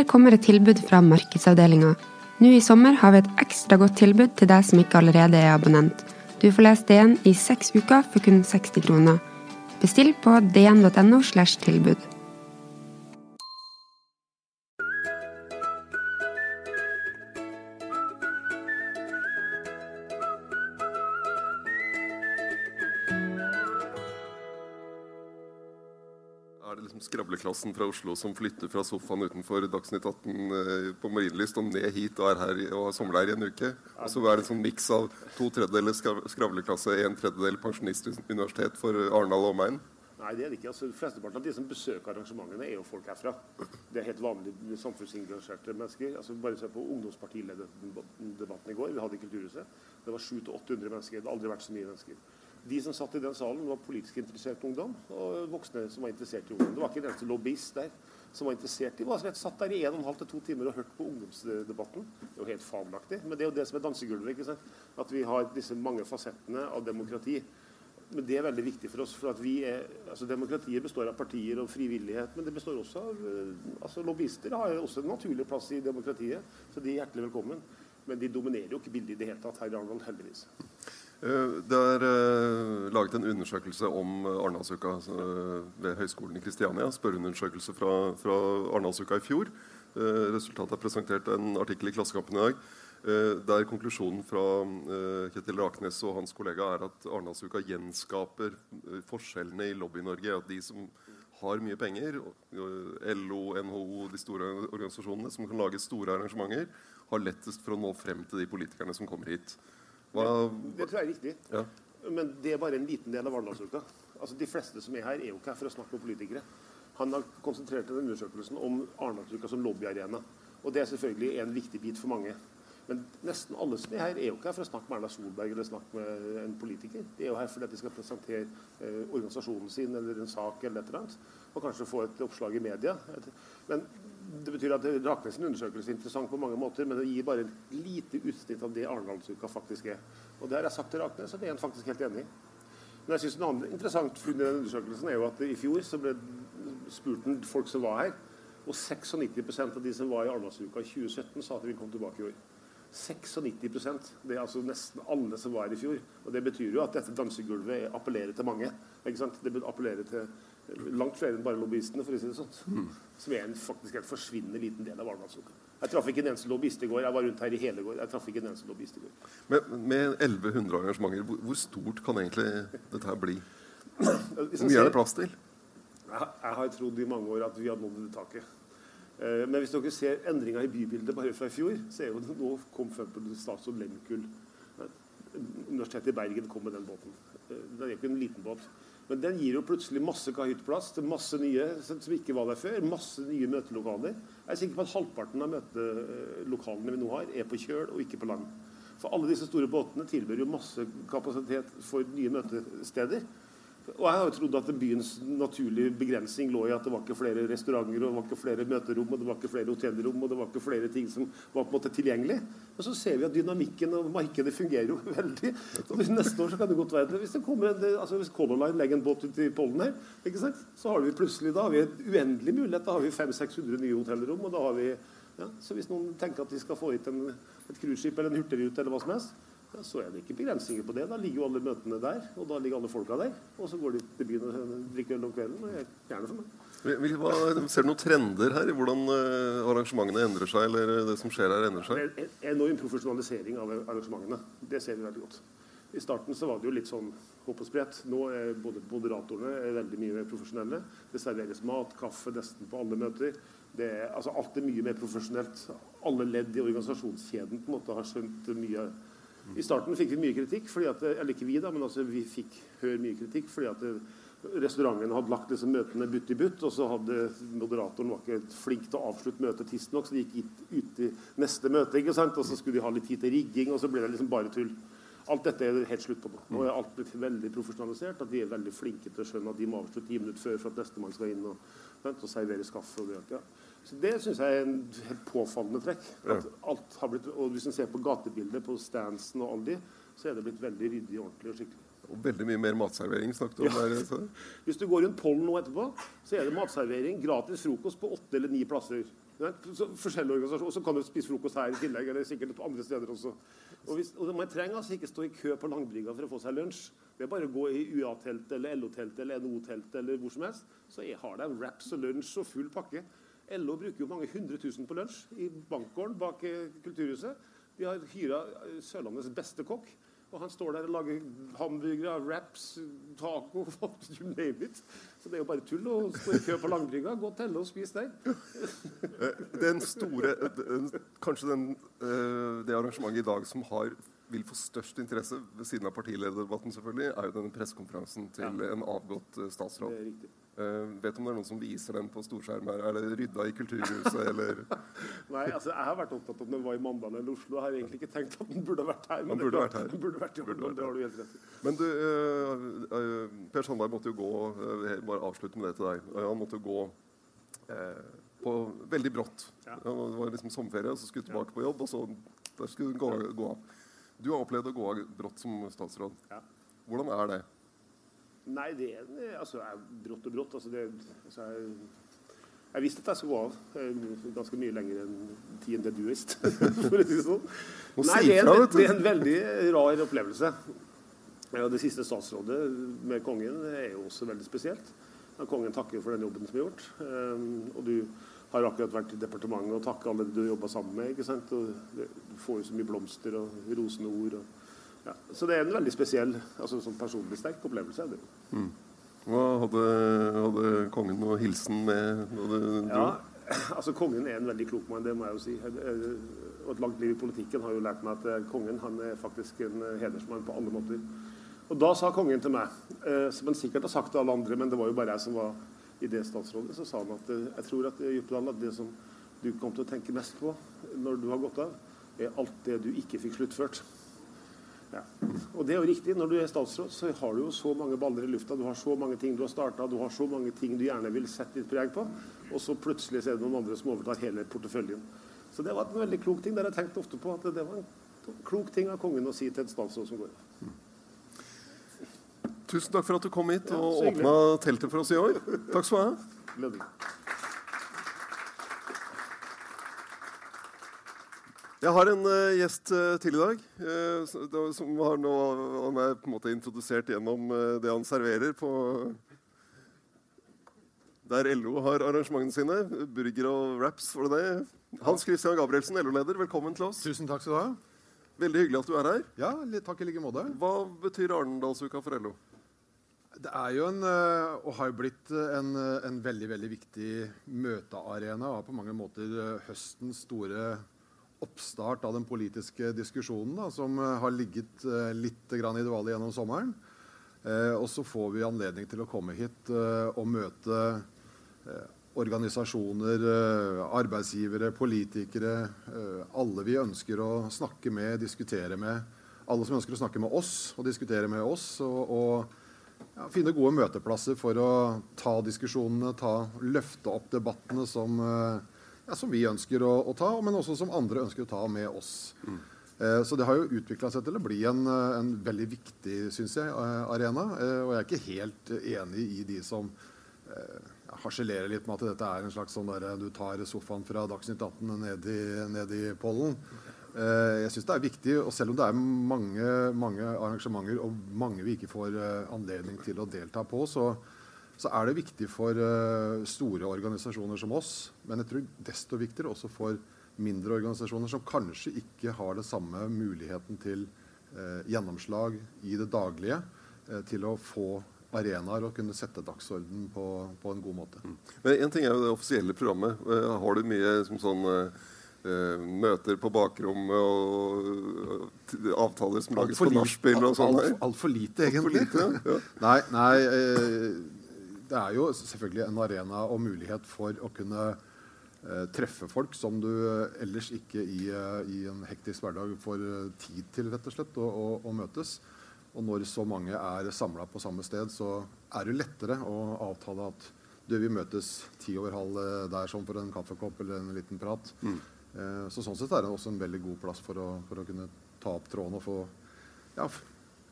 Her kommer et tilbud fra markedsavdelinga. Nå i sommer har vi et ekstra godt tilbud til deg som ikke allerede er abonnent. Du får lest DN i seks uker for kun 60 kroner. Bestill på dn.no. slash tilbud. Liksom fra Oslo som flytter fra sofaen utenfor Dagsnytt 18 eh, på Marienlyst og ned hit og er her og har sommerleir i en uke? Og så er det en sånn miks av to tredjedeler skravleklasse, en tredjedel pensjonistuniversitet for Arendal og omegn? Nei, det er det ikke. Altså, Flesteparten av de som besøker arrangementene, er jo folk herfra. Det er helt vanlige samfunnsengasjerte mennesker. Altså, bare se på ungdomspartilederdebatten i går. Vi hadde i Kulturhuset. Det var 700-800 mennesker. Det har aldri vært så mye mennesker. De som satt i den salen, var politisk interessert ungdom og voksne som var interessert i ungdom. Det var ikke en eneste lobbyist der som var interessert. De var rett satt der i en og en halv til to timer og hørt på ungdomsdebatten. Det er jo helt fabelaktig. Men det er jo det som er dansegulvet. ikke sant? At vi har disse mange fasettene av demokrati. Men det er veldig viktig for oss. for er, altså Demokratiet består av partier og frivillighet, men det består også av eh, altså Lobbyister har også en naturlig plass i demokratiet, så de er hjertelig velkommen. Men de dominerer jo ikke bildet i det hele tatt her i Arendal, heldigvis. Eh, Det er eh, laget en undersøkelse om Arendalsuka eh, ved Høgskolen i Kristiania. Spørreundersøkelse fra, fra Arendalsuka i fjor. Resultatet er presentert en artikkel i Klassekampen i dag. Der konklusjonen fra Kjetil Raknes og hans kollega er at Arendalsuka gjenskaper forskjellene i Lobby-Norge. At de som har mye penger, LO, NHO, de store organisasjonene som kan lage store arrangementer, har lettest for å nå frem til de politikerne som kommer hit. Hva, Det tror jeg er riktig. ja. Men det er bare en liten del av Arendalsuka. Altså, de fleste som er her, er jo ikke her for å snakke med politikere. Han har konsentrert den undersøkelsen om Arendalsuka som lobbyarena. Og det er selvfølgelig en viktig bit for mange. Men nesten alle som er her, er jo ikke her for å snakke med Erna Solberg eller snakke med en politiker. De er jo her fordi at de skal presentere eh, organisasjonen sin eller en sak eller et eller annet. Og kanskje få et oppslag i media. Men det betyr at Raknesen undersøkelse er interessant på mange måter, men det gir bare et lite utsnitt av det Arendalsuka faktisk er. Og det har jeg sagt til Raknes, og det er han faktisk helt enig i. Men jeg synes en annen interessant funn i den undersøkelsen er jo at i fjor så ble spurt folk som var her, og 96% av de som var i Arendalsuka i 2017, sa at de ville komme tilbake i år. 96% Det er altså nesten alle som var her i fjor. Og det betyr jo at dette dansegulvet appellerer til mange. ikke sant? Det appellerer til langt flere enn bare lobbyistene, for å si det sånn. Som er en faktisk en forsvinnende liten del av Arendalsuka. Jeg traff ikke en eneste lobbyist i går. Jeg var rundt her i hele går. Jeg traff ikke en eneste lobbyist i går. Med, med 1100 arrangementer, hvor, hvor stort kan egentlig dette her bli? Hvor mye er det plass til? Jeg, jeg har trodd i mange år at vi hadde nådd taket. Eh, Men hvis dere ser endringa i bybildet bare fra i fjor, så er jo det nå kom statsråd Lehmkuhl. Universitetet i Bergen kom med den båten. Eh, Det er jo ikke en liten båt. Men den gir jo plutselig masse kahyttplass til masse nye som ikke var der før. Masse nye møtelokaler. Jeg er sikker på at halvparten av møtelokalene vi nå har, er på kjøl og ikke på land. For alle disse store båtene tilbyr jo masse kapasitet for nye møtesteder. Og jeg har jo trodd at byens naturlige begrensning lå i at det var ikke flere restauranter, og det var ikke flere møterom, og det var ikke flere hotellrom, og det var ikke flere ting som var på en måte tilgjengelig. Men så ser vi at dynamikken og markedet fungerer jo veldig. Og neste år så kan det godt være Hvis det kommer altså hvis Color Line legger en båt ut i Pollen her, ikke sant? så har vi plutselig da har vi en uendelig mulighet. Da har vi 500-600 nye hotellrom, og da har vi ja, Så hvis noen tenker at de skal få hit en, et cruiseskip eller en hurtigrute eller hva som helst, ja, så er det ikke begrensninger på det. Da ligger jo alle møtene der, og da ligger alle folka der. Og så går de til byen og drikker øl om kvelden. og jeg- Gjerne for meg. Hva, ser du noen trender her i hvordan eh, arrangementene endrer seg, eller det som skjer her, endrer seg? Er en enorm profesjonalisering av arrangementene. Det ser vi veldig godt. I starten så var det jo litt sånn hopp og sprett. Nå er både moderatorene er veldig mye mer profesjonelle. Det serveres mat, kaffe nesten på alle møter. Det er, altså alt er mye mer profesjonelt. Alle ledd i organisasjonskjeden på en måte har skjønt mye. I starten fikk vi mye kritikk, fordi at, eller ikke vi da, men altså vi fikk høre mye kritikk fordi at restaurantene hadde lagt disse møtene butt i butt, og så hadde moderatoren var ikke flink til å avslutte møtet tidsnok, så de gikk ut, i neste møte, ikke sant? og så skulle de ha litt tid til rigging, og så ble det liksom bare tull. Alt dette er helt slutt på nå. Nå er alt blitt veldig profesjonalisert. at De er veldig flinke til å skjønne at de må avslutte ti minutter før for at nestemann skal inn og, sant, og serveres kaffe. og det, ja. Så Det syns jeg er en helt påfallende trekk. At alt har blitt, og Hvis en ser på gatebildet, på stansen og alle de, så er det blitt veldig ryddig, ordentlig og skikkelig. Og veldig mye mer matservering snakket om Ja. der. Så. Hvis du går rundt pollen nå etterpå, så er det matservering, gratis frokost på åtte eller ni plasser. Så, forskjellige organisasjoner. Og så kan du spise frokost her i tillegg, eller sikkert på andre steder også. Og, hvis, og Man trenger altså ikke stå i kø på Langbrygga for å få seg lunsj. Det er bare å gå i UA-teltet eller LO-teltet eller NO-teltet eller hvor som helst, så har de wraps og lunsj og full pakke. LO bruker jo mange hundre tusen på lunsj i bankgården bak eh, Kulturhuset. De har hyra eh, Sørlandets beste kokk. Og han står der og lager hamburgere, wraps, taco You name it. Så det er jo bare tull å stå i kø på Langbrygga. Gå til LO og spis der. Eh, Den store, kanskje den, det arrangementet i dag som har, vil få størst interesse, ved siden av partilederdebatten, selvfølgelig, er jo denne pressekonferansen til en avgått statsråd. Det er riktig. Eh, vet om det er noen som viser den på storskjerm? her? Er det rydda i Kulturhuset, eller Nei, altså Jeg har vært opptatt av at den var i Mandal eller Oslo. Jeg har egentlig ikke tenkt at den burde vært her. Men den burde vært her. Den burde vært i Burde vært det har du helt rett i. Men du, uh, uh, Per Sandberg måtte jo gå eh, Bare avslutte med det til deg. Eh, han måtte jo gå eh, på veldig brått. Ja. Det var liksom sommerferie, og så skulle han tilbake på jobb, og så der skulle han gå, gå av. Du har opplevd å gå av brått som statsråd. Ja. Hvordan er det? Nei, det er altså, brått og brått. Altså, det, altså, jeg, jeg visste at jeg skulle gå av eh, ganske mye lenger enn det du visste. for å si det sånn. Nei, det er, en, det er en veldig rar opplevelse. Ja, det siste statsrådet med kongen er jo også veldig spesielt. Kongen takker for den jobben som er gjort. Um, og du har akkurat vært i departementet og takket alle du jobba sammen med. ikke sant? Og du får jo så mye blomster og rosende ord. Og, ja. Så det er en veldig spesiell, altså sånn personlig sterk opplevelse. er det jo. Hva hadde, hadde kongen noe hilsen med når du dro? Ja, altså Kongen er en veldig klok mann, det må jeg jo si. Eh, Og et langt liv i politikken har jo lært meg at eh, kongen han er faktisk en eh, hedersmann på alle måter. Og da sa kongen til meg, som han sikkert har sagt til alle andre, men det var jo bare jeg som var i det statsrådet, så sa han at eh, jeg tror at Djupedal, at det som du kom til å tenke mest på når du har gått av, er alt det du ikke fikk sluttført. Ja. Og det er jo riktig. Når du er statsråd, så har du jo så mange baller i lufta. Du har så mange ting du har starta, du har så mange ting du gjerne vil sette ditt preg på. Og så plutselig er det noen andre som overtar hele porteføljen. Så det var en veldig klok ting. Det har jeg tenkt ofte på. At det var en klok ting av kongen å si til en statsråd som går av. Tusen takk for at du kom hit og ja, åpna teltet for oss i år. Takk skal du ha. Jeg har en uh, gjest uh, til i dag. uh, som har nå, Han er på en måte introdusert gjennom det han serverer på Der LO har arrangementene sine. Burger og wraps, var det det? Hans Christian Gabrielsen, LO-leder, velkommen til oss. Tusen takk skal du ha. Veldig hyggelig at du er her. Ja, takk i like måte. Hva betyr Arendalsuka for LO? Det er jo en, eh, og har jo blitt eh, en, eh, en veldig veldig viktig møtearena. Og på mange måter høstens store oppstart av den politiske diskusjonen, da, som har ligget litt grann i dvale gjennom sommeren. Og så får vi anledning til å komme hit og møte organisasjoner, arbeidsgivere, politikere. alle vi ønsker å snakke med, diskutere med. Alle som ønsker å snakke med oss og diskutere med oss. Og, og ja, finne gode møteplasser for å ta diskusjonene, ta, løfte opp debattene som, eh, ja, som vi ønsker å, å ta, men også som andre ønsker å ta med oss. Eh, Så det har jo utvikla seg til å bli en, eh, en veldig viktig synes jeg, eh, arena. Eh, Og jeg er ikke helt enig i de som eh, harselerer litt med at dette er en slags sånn der, du tar sofaen fra Dagsnytt 18 ned i, ned i pollen. Eh, Jeg synes det er viktig, og selv om det er mange, mange arrangementer og mange vi ikke får eh, anledning til å delta på, så, så er det viktig for eh, store organisasjoner som oss, men jeg tror desto viktigere også for mindre organisasjoner som kanskje ikke har det samme muligheten til gjennomslag i det daglige, til å få arenaer og kunne sette dagsorden på, på en god måte. Men En ting er jo det offisielle programmet. Har du mye som sånn møter på bakrommet og eh, avtaler som lages på nachspiel og sånn? her? Altfor alt for lite, egentlig. lite, ja. Nei, nei eh, det er jo selvfølgelig en arena og mulighet for å kunne eh, treffe folk som du ellers ikke i, eh, i en hektisk hverdag får eh, tid til, rett og slett, å, å, å møtes. Og når så mange er samla på samme sted, så er det lettere å avtale at du, vi møtes ti over halv eh, der sånn for en kaffekopp eller en liten prat. Eh, så sånn sett er det også en veldig god plass for å, for å kunne ta opp tråden og få ja,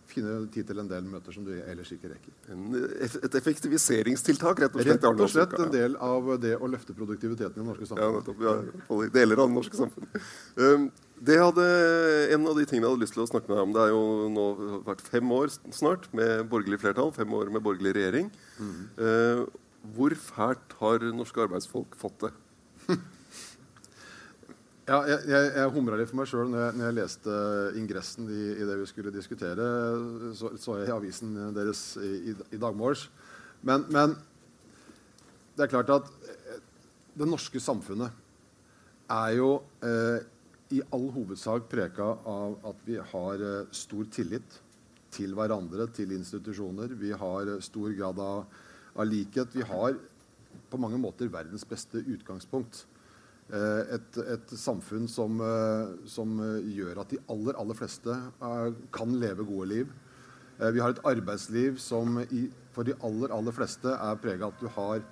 finne tid til en del møter som du ellers ikke rekker. En, et effektiviseringstiltak, rett og slett? Rett og slett en del av det å løfte produktiviteten i det norske samfunnet. Ja, Ja, deler av det norske samfunnet. Um, det hadde, en av de tingene jeg hadde lyst til å snakke med deg om, det er jo nå vært fem år snart med borgerlig flertall, fem år med borgerlig regjering. Uh, hvor fælt har norske arbeidsfolk fått det? Ja, jeg, jeg, jeg humra litt for meg sjøl når, når jeg leste ingressen i, i det vi skulle diskutere. Så, så jeg i avisen deres i, i, i dag. Men, men det er klart at eh, det norske samfunnet er jo eh, i all hovedsak preka av at vi har eh, stor tillit til hverandre, til institusjoner. Vi har eh, stor grad av, av likhet. Vi har på mange måter verdens beste utgangspunkt. Eh, et, et samfunn som, eh, som eh, gjør at de aller, aller fleste kan leve gode liv. Vi har et arbeidsliv som i, for de aller, aller fleste er prega av at du har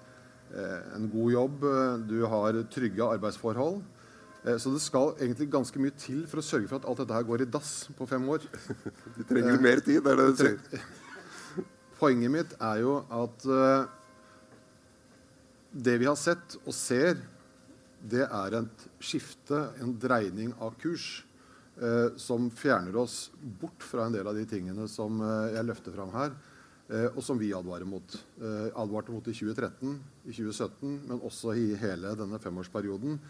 en god jobb, du har trygge arbeidsforhold. Så det skal egentlig ganske mye til for å sørge for at alt dette her går i dass på fem år. De trenger mer tid, er det du sier? Poenget mitt er jo at det vi har sett og ser, det er et skifte, en dreining av kurs, eh, som fjerner oss bort fra en del av de tingene som eh, jeg løfter fram her, eh, og som vi advarer mot. Eh, advarte mot i 2013, i 2017, men også i hele denne femårsperioden.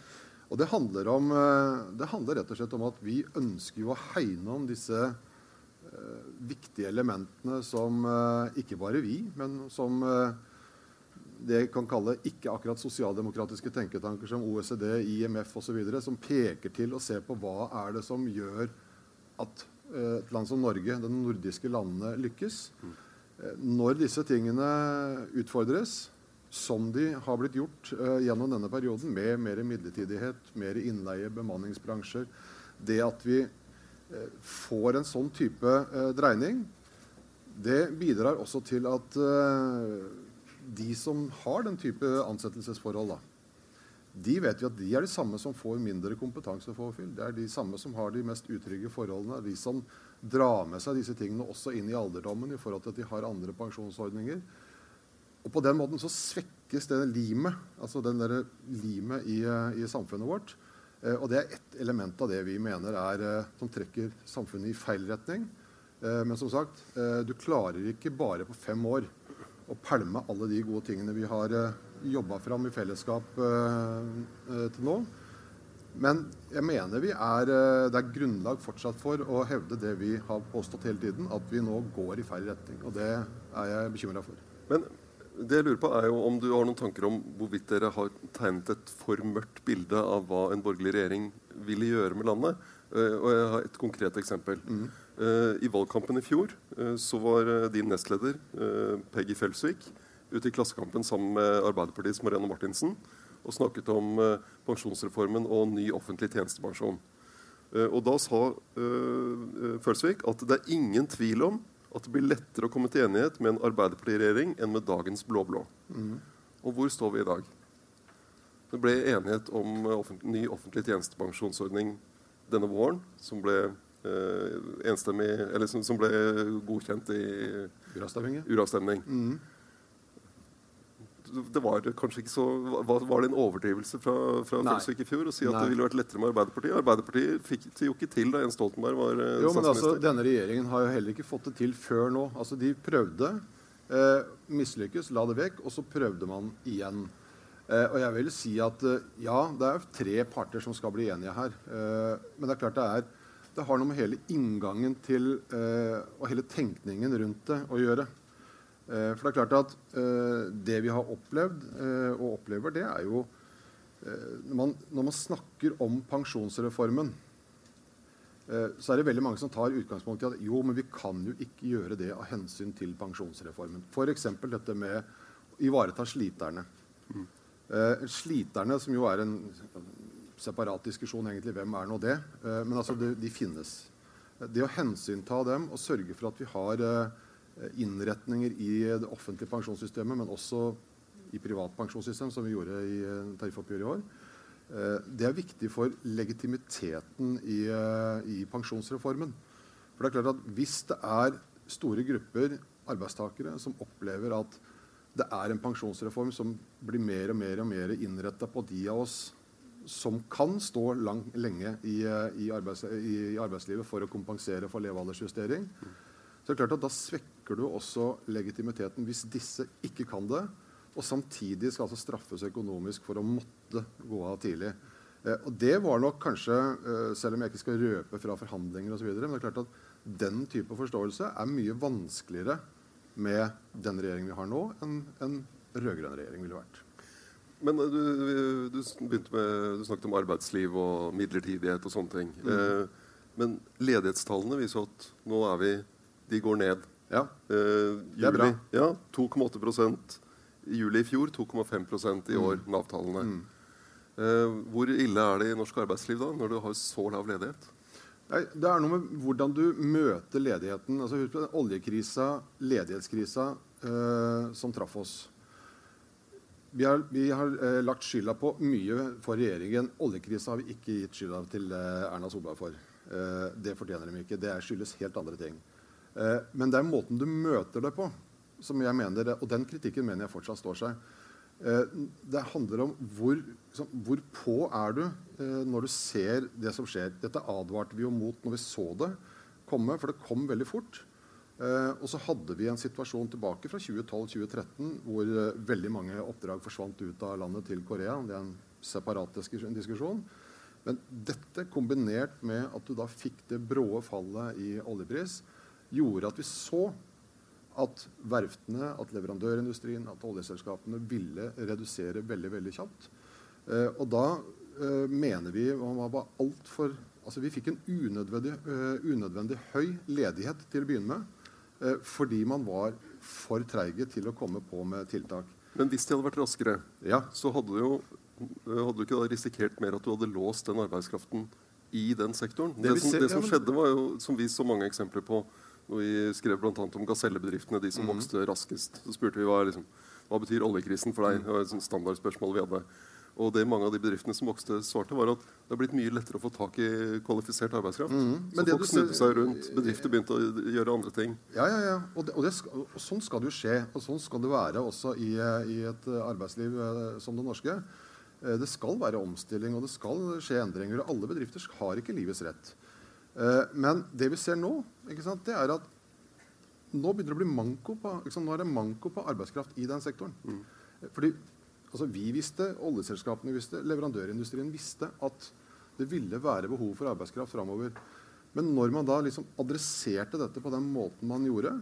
Og det handler, om, eh, det handler rett og slett om at vi ønsker jo å hegne om disse eh, viktige elementene som ikke bare vi, men som eh, det jeg kan kalle ikke akkurat sosialdemokratiske tenketanker som OECD, IMF osv., som peker til å se på hva er det som gjør at eh, et land som Norge, de nordiske landene, lykkes. Eh, Når disse tingene utfordres, som de har blitt gjort eh, gjennom denne perioden, med mer midlertidighet, mer innleie, bemanningsbransjer, det at vi får en sånn type dreining, det bidrar også til at de som har den type ansettelsesforhold, da, de vet vi at de er de samme som får mindre kompetansepåfyll. Det er de samme som har de mest utrygge forholdene. De som drar med seg disse tingene også inn i alderdommen i forhold til at de har andre pensjonsordninger. Og på den måten så svekkes det limet, altså den der limet i, eh, i samfunnet vårt. Eh, og det er ett element av det vi mener er, eh, som trekker samfunnet i feil retning. Eh, men som sagt, eh, du klarer ikke bare på fem år å pælme alle de gode tingene vi har eh, jobba fram i fellesskap eh, eh, til nå. Men jeg mener vi er, det er grunnlag fortsatt for å hevde det vi har påstått hele tiden, at vi nå går i feil retning. Og det er jeg bekymra for. Men det jeg lurer på er jo om du har noen tanker om hvorvidt dere har tegnet et for mørkt bilde av hva en borgerlig regjering ville gjøre med landet. Og jeg har et konkret eksempel. Eh, I valgkampen i fjor eh, så var eh, din nestleder eh, Peggy Felsvik ute i Klassekampen sammen med Arbeiderpartiets Marianne Martinsen og snakket om eh, pensjonsreformen og ny offentlig tjenestepensjon. Eh, og da sa Følsvik at det er ingen tvil om at det blir lettere å komme til enighet med en Arbeiderparti-regjering enn med dagens blå-blå. Og hvor står vi i dag? Det ble enighet om eh, offent ny offentlig tjenestepensjonsordning denne våren, som ble eh, enstemmig Eller som, som ble godkjent i uravstemning. uravstemning. Det var kanskje ikke så Var, var det en overdrivelse fra, fra Nei. Følsvik i fjor å si at Nei. det ville vært lettere med Arbeiderpartiet? Arbeiderpartiet fikk det jo ikke til da Jens Stoltenberg var eh, Jo, men altså, statsminister. Denne regjeringen har jo heller ikke fått det til før nå. Altså, De prøvde, eh, mislykkes, la det vekk, og så prøvde man igjen. Eh, og jeg vil si at eh, ja, det er tre parter som skal bli enige her. Eh, men det er klart det er det har noe med hele inngangen til eh, og hele tenkningen rundt det å gjøre. Eh, for det er klart at eh, det vi har opplevd eh, og opplever, det er jo eh, når, man, når man snakker om pensjonsreformen, eh, så er det veldig mange som tar utgangspunkt i at jo, men vi kan jo ikke gjøre det av hensyn til pensjonsreformen. F.eks. dette med å ivareta sliterne. Eh, sliterne, som jo er en separat diskusjon, egentlig, hvem er nå det? Eh, men altså, de, de finnes. Det å hensynta dem og sørge for at vi har eh, innretninger i det offentlige pensjonssystemet, men også i privat pensjonssystem, som vi gjorde i eh, tariffoppgjøret i år, eh, det er viktig for legitimiteten i, eh, i pensjonsreformen. For det er klart at Hvis det er store grupper arbeidstakere som opplever at det er en pensjonsreform som blir mer og mer og mer innretta på de av oss som kan stå lang, lenge i, i, arbeids, i, arbeidslivet for å kompensere for levealdersjustering. Så det er klart at Da svekker du også legitimiteten hvis disse ikke kan det, og samtidig skal altså straffes økonomisk for å måtte gå av tidlig. Eh, og Det var nok kanskje, eh, selv om jeg ikke skal røpe fra forhandlinger osv., men det er klart at den type forståelse er mye vanskeligere med den regjeringen vi har nå, enn en rød-grønn regjering ville vært. Men eh, du, du, med, du, snakket om arbeidsliv og midlertidighet og sånne ting. Mm. Eh, men ledighetstallene viser at nå er vi De går ned. Ja, eh, det er bra. Ja, 2,8% i juli i fjor. 2,5% i mm. år, mm. Nav-tallene. Mm. Eh, hvor ille er det i norsk arbeidsliv da, når du har så lav ledighet? Nei, det er noe med hvordan du møter ledigheten. Altså, husk på den oljekrisa, ledighetskrisa, eh, som traff oss. Vi har, vi har eh, lagt skylda på mye for regjeringen. Oljekrisa har vi ikke gitt skylda til eh, Erna Solberg for. Eh, det fortjener de ikke. Det skyldes helt andre ting. Eh, men det er måten du møter det på, som jeg mener, og den kritikken mener jeg fortsatt står seg. Eh, det handler om hvor, liksom, hvor på er du eh, når du ser det som skjer. Dette advarte vi jo mot når vi så det komme, for det kom veldig fort. Eh, og så hadde vi en situasjon tilbake fra 2012-2013 hvor veldig mange oppdrag forsvant ut av landet til Korea. Det er en separat diskusjon. Men dette kombinert med at du da fikk det brå fallet i oljepris, gjorde at vi så at verftene, at leverandørindustrien, at oljeselskapene ville redusere veldig veldig kjapt. Eh, og da eh, mener vi man var altfor altså Vi fikk en unødvendig, uh, unødvendig, høy ledighet til å begynne med. Uh, fordi man var for treige til å komme på med tiltak. Men hvis de hadde vært raskere, ja. så hadde du jo hadde du ikke da risikert mer at du hadde låst den arbeidskraften i den sektoren? Det, det, som, det som, skjedde, var jo, som vi så mange eksempler på, når vi skrev bl.a. om gasellebedriftene, de som mm. vokste raskest. Så spurte vi hva, liksom, hva betyr oljekrisen for deg. Det var et standardspørsmål vi hadde. Og det mange av de bedriftene som vokste, svarte, var at det har blitt mye lettere å få tak i kvalifisert arbeidskraft. Mm. så folk snudde seg rundt. Bedrifter begynte å gjøre andre ting. Ja, ja, ja. Og, det, og, det skal, og sånn skal det jo skje. Og sånn skal det være også i, i et arbeidsliv eh, som det norske. Eh, det skal være omstilling, og det skal skje endringer. Og alle bedrifter har ikke livets rett. Eh, men det vi ser nå, sant, det er at nå begynner det å bli manko på, sant, nå er det manko på arbeidskraft i den sektoren. Mm. Fordi altså, Vi visste, oljeselskapene visste, leverandørindustrien visste at det ville være behov for arbeidskraft framover. Men når man da liksom adresserte dette på den måten man gjorde,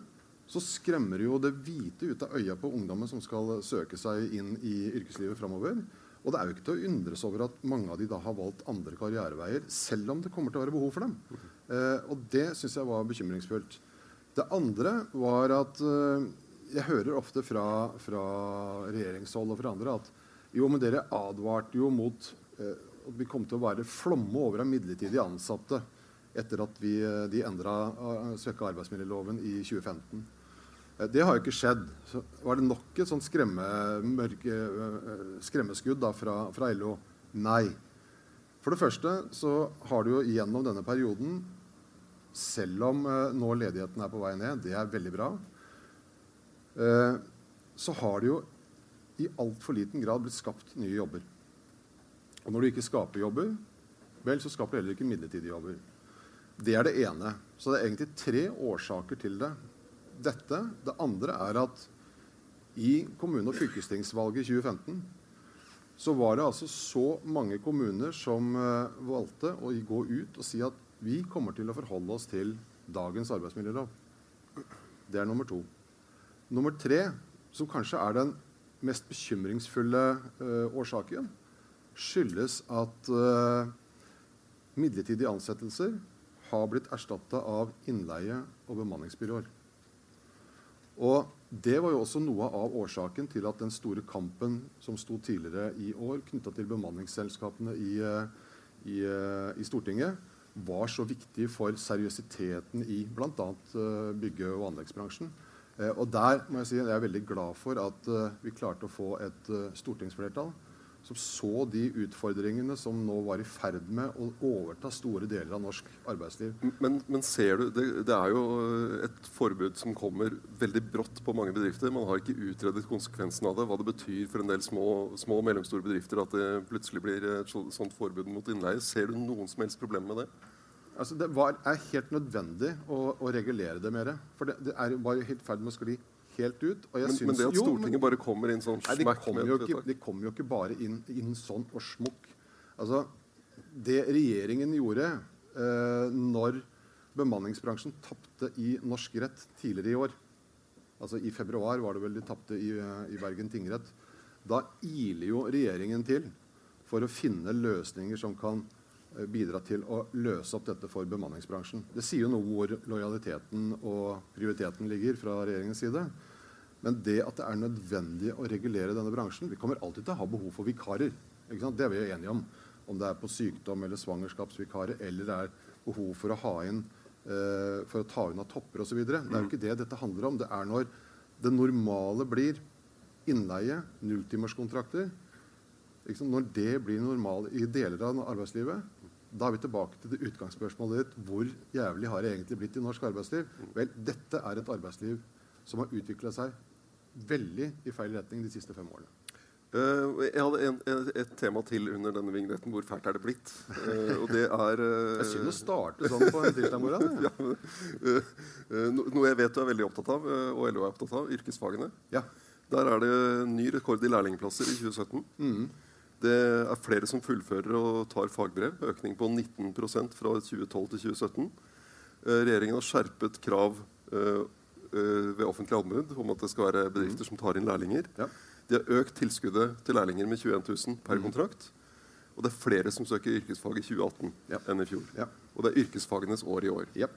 så skremmer jo det hvite ut av øya på ungdommen som skal søke seg inn i yrkeslivet framover. Og det er jo ikke til å undres over at mange av de da har valgt andre karriereveier, selv om det kommer til å være behov for dem. Eh, og det syns jeg var bekymringsfullt. Det andre var at eh, jeg hører ofte fra, fra, regjeringshold og fra andre at jo, men dere advarte jo mot eh, at vi kom til å være flomme over av midlertidig ansatte etter at vi, eh, de endra uh, svekka arbeidsmiljøloven i 2015. Eh, det har jo ikke skjedd. Så var det nok et sånt skremme, mørke, eh, skremmeskudd da, fra, fra, LO? Nei. For det første så har du jo gjennom denne perioden, selv om eh, nå ledigheten er på vei ned, det er veldig bra, eh, så har det jo i altfor liten grad blitt skapt nye jobber. Og når du ikke skaper jobber, vel, så skaper du heller ikke midlertidige jobber. Det er det ene. Så det er egentlig tre årsaker til det dette. Det andre er at i kommune- og fylkestingsvalget i 2015 så var det altså så mange kommuner som uh, valgte å gå ut og si at vi kommer til å forholde oss til dagens arbeidsmiljølov. Det er nummer to. Nummer tre, som kanskje er den mest bekymringsfulle uh, årsaken, skyldes at uh, midlertidige ansettelser har blitt erstatta av innleie og bemanningsbyråer. Og Det var jo også noe av årsaken til at den store kampen som sto tidligere i år knytta til bemanningsselskapene i, eh, i, i, Stortinget, var så viktig for seriøsiteten i bl.a. Bygge- og anleggsbransjen. Og Der må jeg si jeg er veldig glad for at vi klarte å få et stortingsflertall som så de utfordringene som nå var i ferd med å overta store deler av norsk arbeidsliv. Men, men ser du, det, det, er jo et forbud som kommer veldig brått på mange bedrifter. Man har ikke utredet konsekvensen av det, hva det betyr for en del små, små og mellomstore bedrifter at det plutselig blir et sånt forbud mot innleie. Ser du noen som helst problem med det? Altså, det var, er helt nødvendig å, å regulere det mer. For det, det er bare helt ferd med å skli helt ut. men, synes, men, det at Stortinget jo, men, bare kommer inn sånn nei, de kommer, jo ikke, de kommer jo ikke bare inn, inn sånn og smukk. Altså, det regjeringen gjorde eh, når bemanningsbransjen tapte i norsk rett tidligere i år altså I februar var det vel de tapte i, i Bergen tingrett. Da iler jo regjeringen til for å finne løsninger som kan eh, bidra til å løse opp dette for bemanningsbransjen. Det sier jo noe hvor lojaliteten og prioriteten ligger fra regjeringens side. Men det at det er nødvendig å regulere denne bransjen Vi kommer alltid til å ha behov for vikarer. Det er vi enige om. Om det er på sykdom eller svangerskapsvikarer, eller det er behov for å ha inn uh, for å ta unna topper osv. Det er jo ikke det dette handler om. Det er når det normale blir innleie, nulltimerskontrakter. Når det blir normalt i deler av arbeidslivet, da er vi tilbake til det utgangsspørsmålet ditt. Hvor jævlig har det egentlig blitt i norsk arbeidsliv? Vel, dette er et arbeidsliv som har utvikla seg veldig i feil retning de siste fem årene. Uh, jeg hadde en, et tema til under denne vignetten. Hvor fælt er det blitt? Uh, og det er uh, Jeg synes å starte sånn på en tirsdag ja, noe jeg vet du er veldig opptatt av, og LO er opptatt av, yrkesfagene. Ja. Der er det ny rekord i lærlingplasser i 2017. Mm. Det er flere som fullfører og tar fagbrev. Økning på 19% fra 2012 til 2017. regjeringen har skjerpet krav ved offentlig anbud om at det skal være bedrifter som tar inn lærlinger. Ja. De har økt tilskuddet til lærlinger med 21 000 per mm. kontrakt. Og det er flere som søker yrkesfag i 2018 ja. enn i fjor. Ja. Og det er yrkesfagenes år i år. Ja.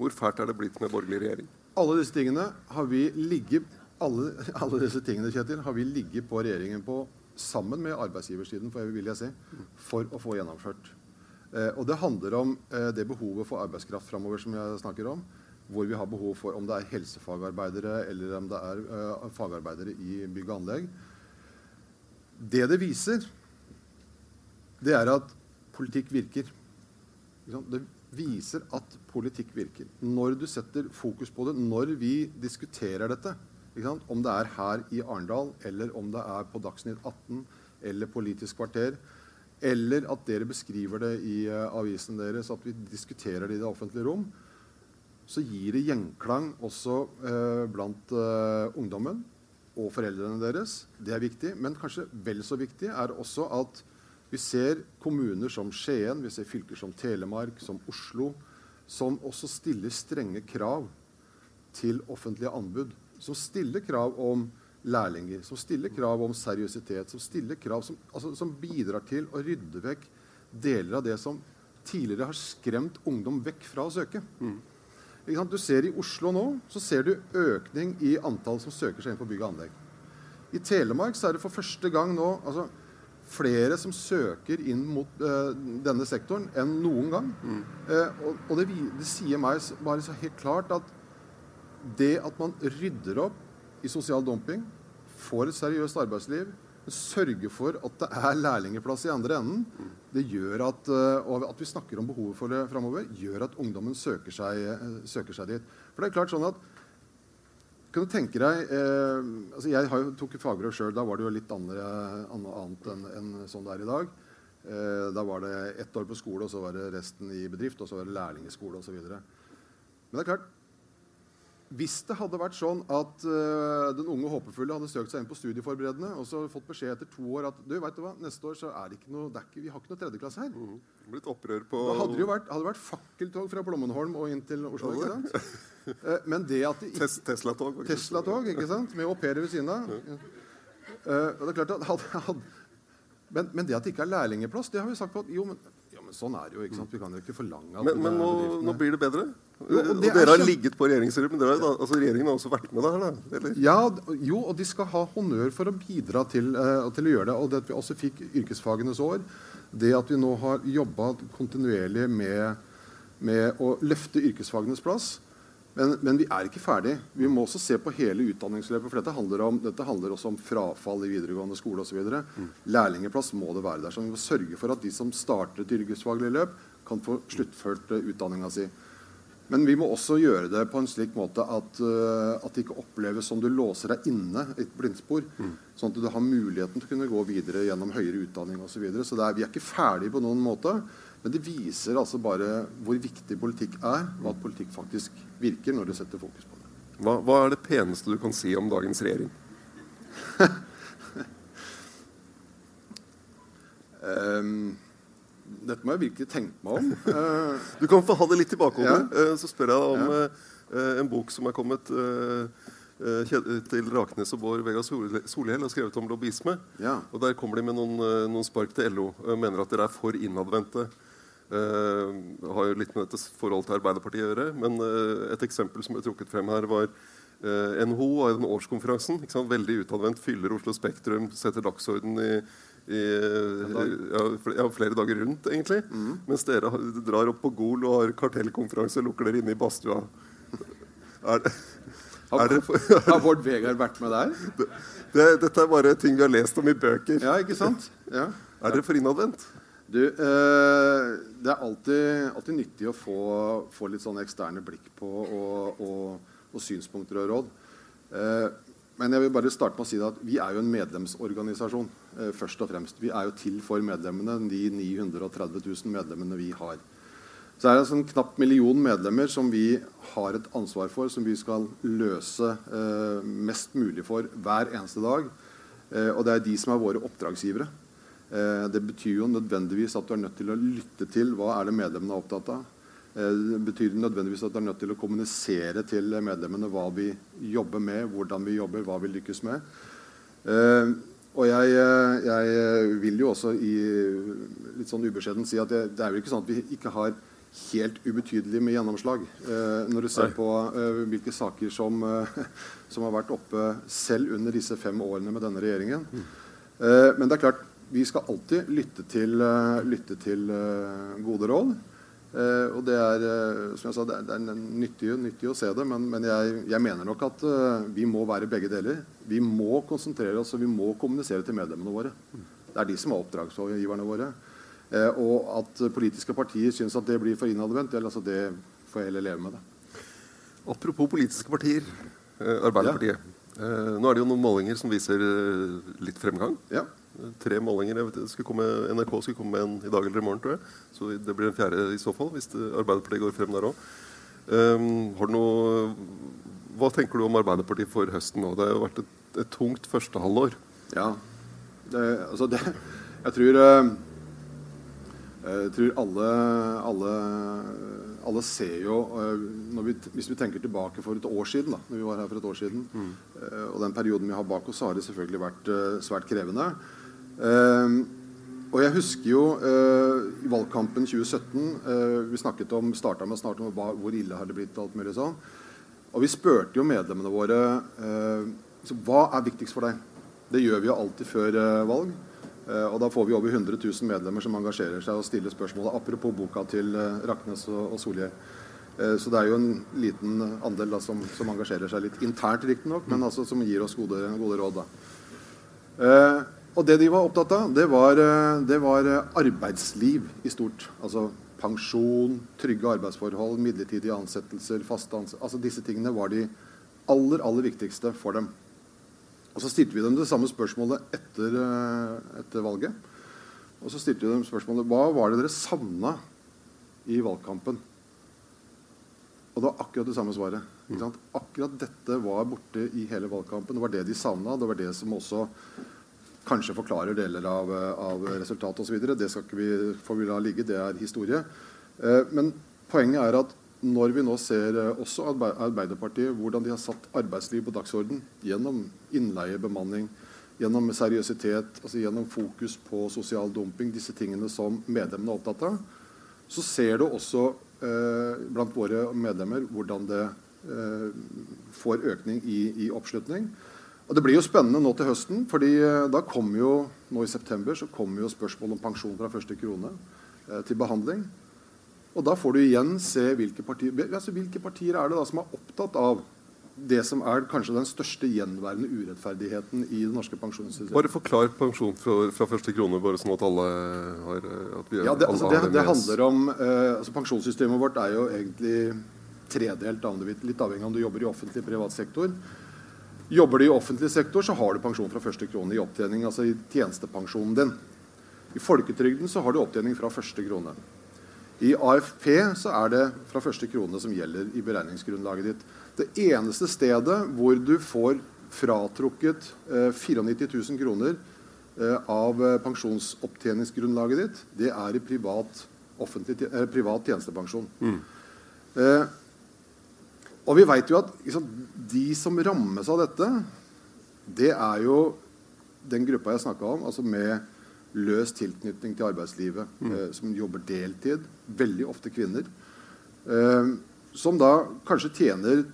Hvor fælt er det blitt med borgerlig regjering? Alle disse tingene har vi ligget alle, alle disse tingene Kjetil, har vi ligget på regjeringen på sammen med arbeidsgiversiden for, vil jeg si, for å få gjennomført. Eh, og det handler om eh, det behovet for arbeidskraft framover som jeg snakker om hvor vi har behov for om det er helsefagarbeidere eller om det er uh, fagarbeidere i bygg og anlegg. Det det viser, det er at politikk virker. Det viser at politikk virker. Når du setter fokus på det, når vi diskuterer dette, om det er her i Arendal, eller om det er på Dagsnytt 18 eller Politisk kvarter, eller at dere beskriver det i uh, avisen deres, at vi diskuterer det i det offentlige rom, så gir det gjenklang også eh, blant eh, ungdommen og foreldrene deres. Det er viktig. Men kanskje vel så viktig er også at vi ser kommuner som Skien, vi ser fylker som Telemark, som Oslo, som også stiller strenge krav til offentlige anbud. Som stiller krav om lærlinger, som stiller krav om seriøsitet, som stiller krav som, altså, som bidrar til å rydde vekk deler av det som tidligere har skremt ungdom vekk fra å søke. Mm. Du ser I Oslo nå så ser du økning i antall som søker seg inn på bygg og anlegg. I Telemark så er det for første gang nå altså, flere som søker inn mot uh, denne sektoren enn noen gang. Mm. Uh, og, og det, det, sier meg bare så helt klart at det at man rydder opp i sosial dumping, får et seriøst arbeidsliv, sørger for at det er lærlingeplass i andre enden, det gjør at, eh, og at vi snakker om behovet for det framover, gjør at ungdommen søker seg, eh, søker seg, dit. For det er klart sånn at kan du tenke deg, eh, altså Jeg har tok fagbrev sjøl. Da var det jo litt andre, annet enn, enn sånn det er i dag. Eh, da var det ett år på skole, og så var det resten i bedrift, og så var det lærlingskole osv. Men det er klart, hvis det hadde vært sånn at uh, den unge håpefulle hadde søkt seg inn på studieforberedende og så fått beskjed etter to år at du, vet du hva, neste år så er det ikke noe, det ikke, vi har ikke noe tredjeklasse her. Mm. Blitt opprør på... Da hadde det jo vært, hadde vært fakkeltog fra Blommenholm og inn til Oslo. ikke sant? Uh, men det at de ikke... Tesla-tog. Tesla-tog, ikke sant? Med au pairer ved siden av. Uh, det er klart at hadde, hadde, men, men, det at det ikke er lærlingeplass, det har vi sagt på at jo, men men sånn er det jo. ikke sant? Vi kan jo ikke forlange at Men, men nå, nå, blir det bedre? Og, og dere har ligget på regjeringsrommet. men dere, altså, regjeringen har også vært med der? Eller? Ja, jo, og de skal ha honnør for å bidra til, uh, til å gjøre det. Og det at vi også fikk yrkesfagenes år, det at vi nå har jobba kontinuerlig med, med, å løfte yrkesfagenes plass, Men, men, vi er ikke ferdig. Vi må også se på hele utdanningsløpet. For dette handler, om, dette handler også om frafall i videregående skole osv. Mm. Lærlingeplass må det være der. Så vi må sørge for at de som starter et yrkesfaglig løp, kan få sluttført uh, utdanninga si. Men vi må også gjøre det på en slik måte at, uh, at det ikke oppleves som du låser deg inne i et blindspor. Mm. Sånn at du har muligheten til å kunne gå videre gjennom høyere utdanning osv. Så, videre. så er, vi er ikke ferdige på noen måte. Men det viser altså bare hvor viktig politikk er, og at politikk faktisk virker når du setter fokus på det. Hva, hva er det peneste du kan si om dagens regjering? um, dette må jeg virkelig tenke meg om. Uh, du kan få ha det litt i bakhodet. Ja. Uh, så spør jeg deg om ja. en bok som er kommet til Raknes og Bård Vegar Solhjell har skrevet om lobbyisme. Ja. Og Der kommer de med noen, noen spark til LO. mener at dere er for innadvendte. Uh, har jo litt med dette forholdet til Arbeiderpartiet å gjøre. Men uh, et eksempel som ble trukket frem her, var uh, eh, NHO og den årskonferansen. Veldig utadvendt. Fyller Oslo Spektrum, setter dagsorden i, i ja, ja, flere dager rundt, egentlig. Mm. Mens dere drar opp på Gol og har kartellkonferanse og lukker dere inne i badstua. Er det, har, har Bård Vegar vært med der? Det, det, dette er bare ting vi har lest om i bøker. Ja, ikke sant? Ja. Er dere for innadvendt? Du, eh, det er alltid, alltid, nyttig å få, få, litt sånne eksterne blikk på og, og, og synspunkter og råd. Eh, men jeg vil bare starte med å si at vi er jo en medlemsorganisasjon. Eh, først og fremst. Vi er jo til for medlemmene, de 930 000 medlemmene vi har. Så det er en sånn knapp million medlemmer som vi har et ansvar for, som vi skal løse eh, mest mulig for hver eneste dag. Eh, og det er de som er våre oppdragsgivere. Eh, det betyr jo nødvendigvis at du er nødt til å lytte til hva er det medlemmene er opptatt av. Eh, det betyr nødvendigvis at det er nødt til å kommunisere til medlemmene hva vi jobber med, hvordan vi jobber, hva vi lykkes med. Eh, og jeg, jeg vil jo også i litt sånn ubeskjeden si at det, det er jo ikke sånn at vi ikke har helt ubetydelig med gjennomslag. Eh, når du ser på eh, hvilke saker som, eh, som, har vært oppe selv under disse fem årene med denne regjeringen. Mm. men det er klart, vi skal alltid lytte til, lytte til gode råd. Uh, og det er som jeg sa, det er, det er nyttig, nyttig, å se det, men, men jeg, jeg, mener nok at vi må være begge deler. Vi må konsentrere oss og vi må kommunisere til medlemmene våre. Det er de som er oppdragsgiverne våre. og at politiske partier syns at det blir for innadvendt, altså det får jeg heller leve med. det. Apropos politiske partier. Arbeiderpartiet. Ja. nå er det jo noen målinger som viser litt fremgang. Ja tre målinger. Skulle komme, NRK skulle komme med en i dag eller i morgen, tror jeg. Så det blir en fjerde i så fall, hvis Arbeiderpartiet går frem der òg. Um, noe, hva tenker du om Arbeiderpartiet for høsten nå? Det har jo vært et, et tungt førstehalvår. Ja. Det, altså det, jeg tror eh, Jeg tror alle, alle, alle ser jo eh, vi, Hvis vi tenker tilbake for et år siden, da når vi var her for et år siden, mm. Eh, og den perioden vi har bak oss, har det selvfølgelig vært svært krevende. Uh, og jeg husker jo uh, i valgkampen 2017 uh, eh, Vi snakket om, starta med å snakke om hva, hvor ille har det blitt. Alt mulig sånn. Og vi spurte jo medlemmene våre så, hva er viktigst for deg. Det gjør vi jo alltid før valg. og da får vi over 100 000 medlemmer som engasjerer seg og stiller spørsmålet. Apropos boka til Raknes og, og Solhjell. Så det er jo en liten andel da, som, som, engasjerer seg litt internt, riktignok, men altså, som gir oss gode, gode råd. da. Og det de var opptatt av, det var, eh, det var, eh, arbeidsliv i stort. Altså pensjon, trygge arbeidsforhold, midlertidige ansettelser, faste ansettelser. Altså disse tingene var de aller, aller viktigste for dem. Og så stilte vi dem det samme spørsmålet etter, eh, etter valget. Og så stilte vi dem spørsmålet hva var det dere savna i valgkampen. Og det var akkurat det samme svaret. Akkurat dette var borte i hele valgkampen. Det var det de savna. Det var det som også kanskje forklarer deler av, av resultatet osv. Det skal ikke vi, får vi la ligge, det er historie. Eh, men poenget er at når vi nå ser eh, også Arbeiderpartiet, hvordan de har satt arbeidsliv på dagsorden gjennom innleie, bemanning, gjennom seriøsitet, altså gjennom fokus på sosial dumping, disse tingene som medlemmene er opptatt av, så ser du også eh, blant våre medlemmer hvordan det eh, får økning i, i oppslutning. Og Det blir jo spennende nå til høsten, fordi eh, da kommer jo nå i september så kommer jo spørsmål om pensjon fra første krone eh, til behandling. Og da får du igjen se hvilke partier, altså hvilke partier er det da som er opptatt av det som er kanskje den største gjenværende urettferdigheten i det norske pensjonssystemet. Bare forklar pensjon fra, fra, første krone, bare sånn at alle har at vi, ja, det, altså, det, det handler om eh, altså Pensjonssystemet vårt er jo egentlig tredelt, litt avhengig av om du jobber i offentlig privat sektor. Jobber du i offentlig sektor, så har du pensjon fra første krone i opptjening, altså i tjenestepensjonen din. I folketrygden så har du opptjening fra første krone. I AFP så er det fra første krone som gjelder i beregningsgrunnlaget ditt. Det eneste stedet hvor du får fratrukket eh, 94 000 kroner eh, av eh, pensjonsopptjeningsgrunnlaget ditt, det er i privat, eh, privat tjenestepensjon. Mm. Eh, og vi vet jo at liksom, de som rammes av dette, det er jo den gruppa jeg snakka om, altså med løs tilknytning til arbeidslivet, mm. eh, som jobber deltid, veldig ofte kvinner, eh, som da kanskje tjener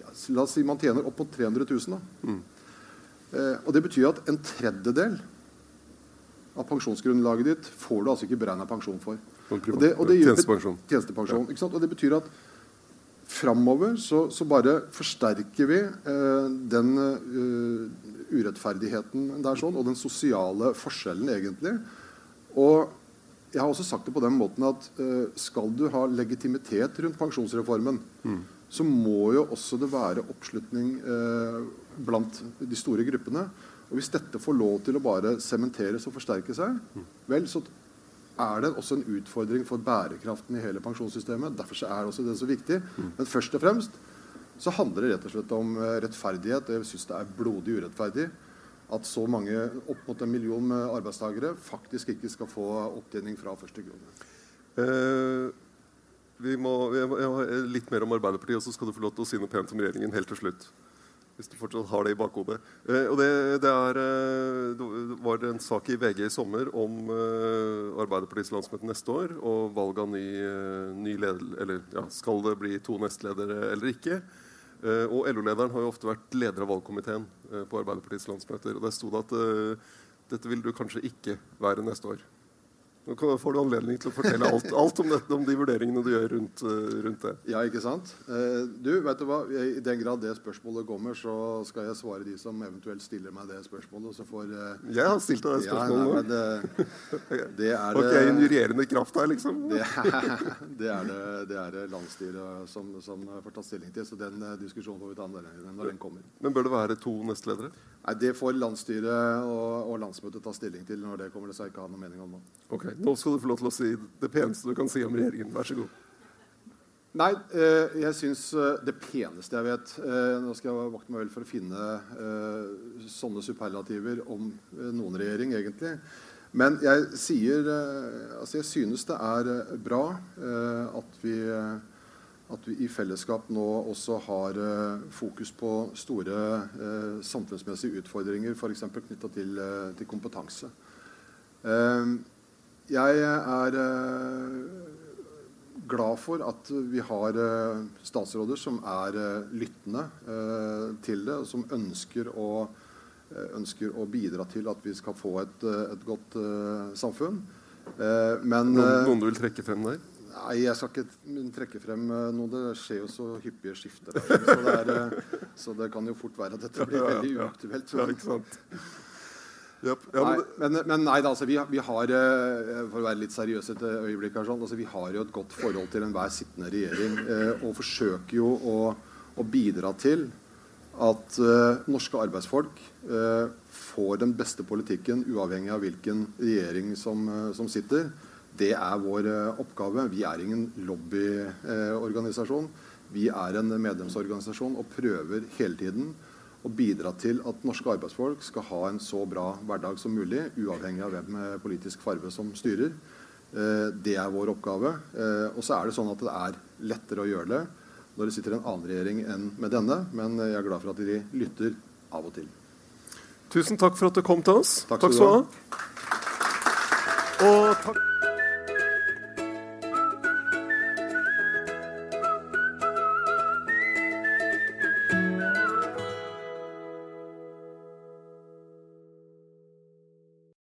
ja, La oss si man tjener opp mot 300 000. Da. Mm. Eh, og det betyr at en tredjedel av pensjonsgrunnlaget ditt får du altså ikke beregna pensjon for. Og det, og det, tjenestepensjon. tjenestepensjon ja. Og det betyr at framover så, så, bare forsterker vi eh, den uh, urettferdigheten der sånn, og den sosiale forskjellen, egentlig. Og jeg har også sagt det på den måten at uh, skal du ha legitimitet rundt pensjonsreformen, mm. så må jo også det være oppslutning uh, blant de store gruppene. Og hvis dette får lov til å bare sementeres og forsterke seg, mm. vel, så er det også en utfordring for bærekraften i hele pensjonssystemet. Derfor er det også det så viktig. Mm. Men først og fremst så handler det rett og slett om eh, rettferdighet. Jeg syns det er blodig urettferdig at så mange, opp mot en million arbeidstakere, faktisk ikke skal få opptjening fra første krone. Uh, vi må, jeg, jeg, litt mer om Arbeiderpartiet, og så skal du få lov til å si noe pent om regjeringen helt til slutt. Hvis du fortsatt har det i bakhodet. Eh, og det, det, er, eh, det, var en sak i VG i sommer om eh, Arbeiderpartiets landsmøte neste år og valg av ny, eh, ny leder, eller ja, Skal det bli to nestledere eller ikke? Eh, og LO-lederen har jo ofte vært leder av valgkomiteen uh, på Arbeiderpartiets landsmøter. og Der sto det at dette vil du kanskje ikke være neste år. Nå får du anledning til å fortelle alt, alt om, dette, om de vurderingene du gjør rundt, uh, rundt, det. Ja, ikke sant? Uh, du, vet du hva? I den grad det spørsmålet kommer, så skal jeg svare de som eventuelt stiller meg det spørsmålet. Så får, uh, jeg har stilt deg det spørsmålet ja, det, det er Har ikke jeg injurierende kraft her, liksom? det, det, er det, det er det landsstyret som, som, får ta stilling til. Så den diskusjonen får vi ta når den kommer. Men bør det være to nestledere? Nei, Det får landsstyret og, og, landsmøtet ta stilling til når det kommer. Det skal jeg ikke ha noe mening om nå. Ok, Nå skal du få lov til å si det peneste du kan si om regjeringen. Vær så god. Nei, eh, jeg syns eh, det peneste jeg vet eh, Nå skal jeg vakte meg vel for å finne eh, sånne superlativer om eh, noen regjering, egentlig. Men jeg sier eh, Altså, jeg synes det er bra at vi at vi i fellesskap nå også har eh, fokus på store eh, samfunnsmessige utfordringer, f.eks. knytta til, eh, til, kompetanse. Eh, jeg er glad for at vi har statsråder som er lyttende til det, og som ønsker å, ønsker å, bidra til at vi skal få et, et godt samfunn. Men, noen, noen du vil trekke frem der? Nei, jeg skal ikke trekke frem eh, noe. Det skjer jo så hyppige skifter. Så det, er, eh, så det kan jo fort være at dette blir veldig uaktuelt. Ja, ikke sant? Yep. Ja, men, nei, men, men, nei, altså, vi, vi, har eh, For å være litt seriøs et øyeblikk her, sånn, altså, vi har jo et godt forhold til enhver sittende regjering. Eh, og forsøker jo å, å bidra til at eh, norske arbeidsfolk eh, får den beste politikken uavhengig av hvilken regjering som, som sitter. Det er vår eh, oppgave. Vi er ingen lobbyorganisasjon. Vi er en medlemsorganisasjon og prøver hele tiden å bidra til at norske arbeidsfolk skal ha en så bra hverdag som mulig, uavhengig av hvem med politisk farve som styrer. Eh, det er vår oppgave. Eh, og så er det sånn at det er lettere å gjøre det når det sitter en annen regjering enn med denne, men jeg er glad for at de lytter av og til. Tusen takk for at du kom til oss. Takk skal du ha. Og takk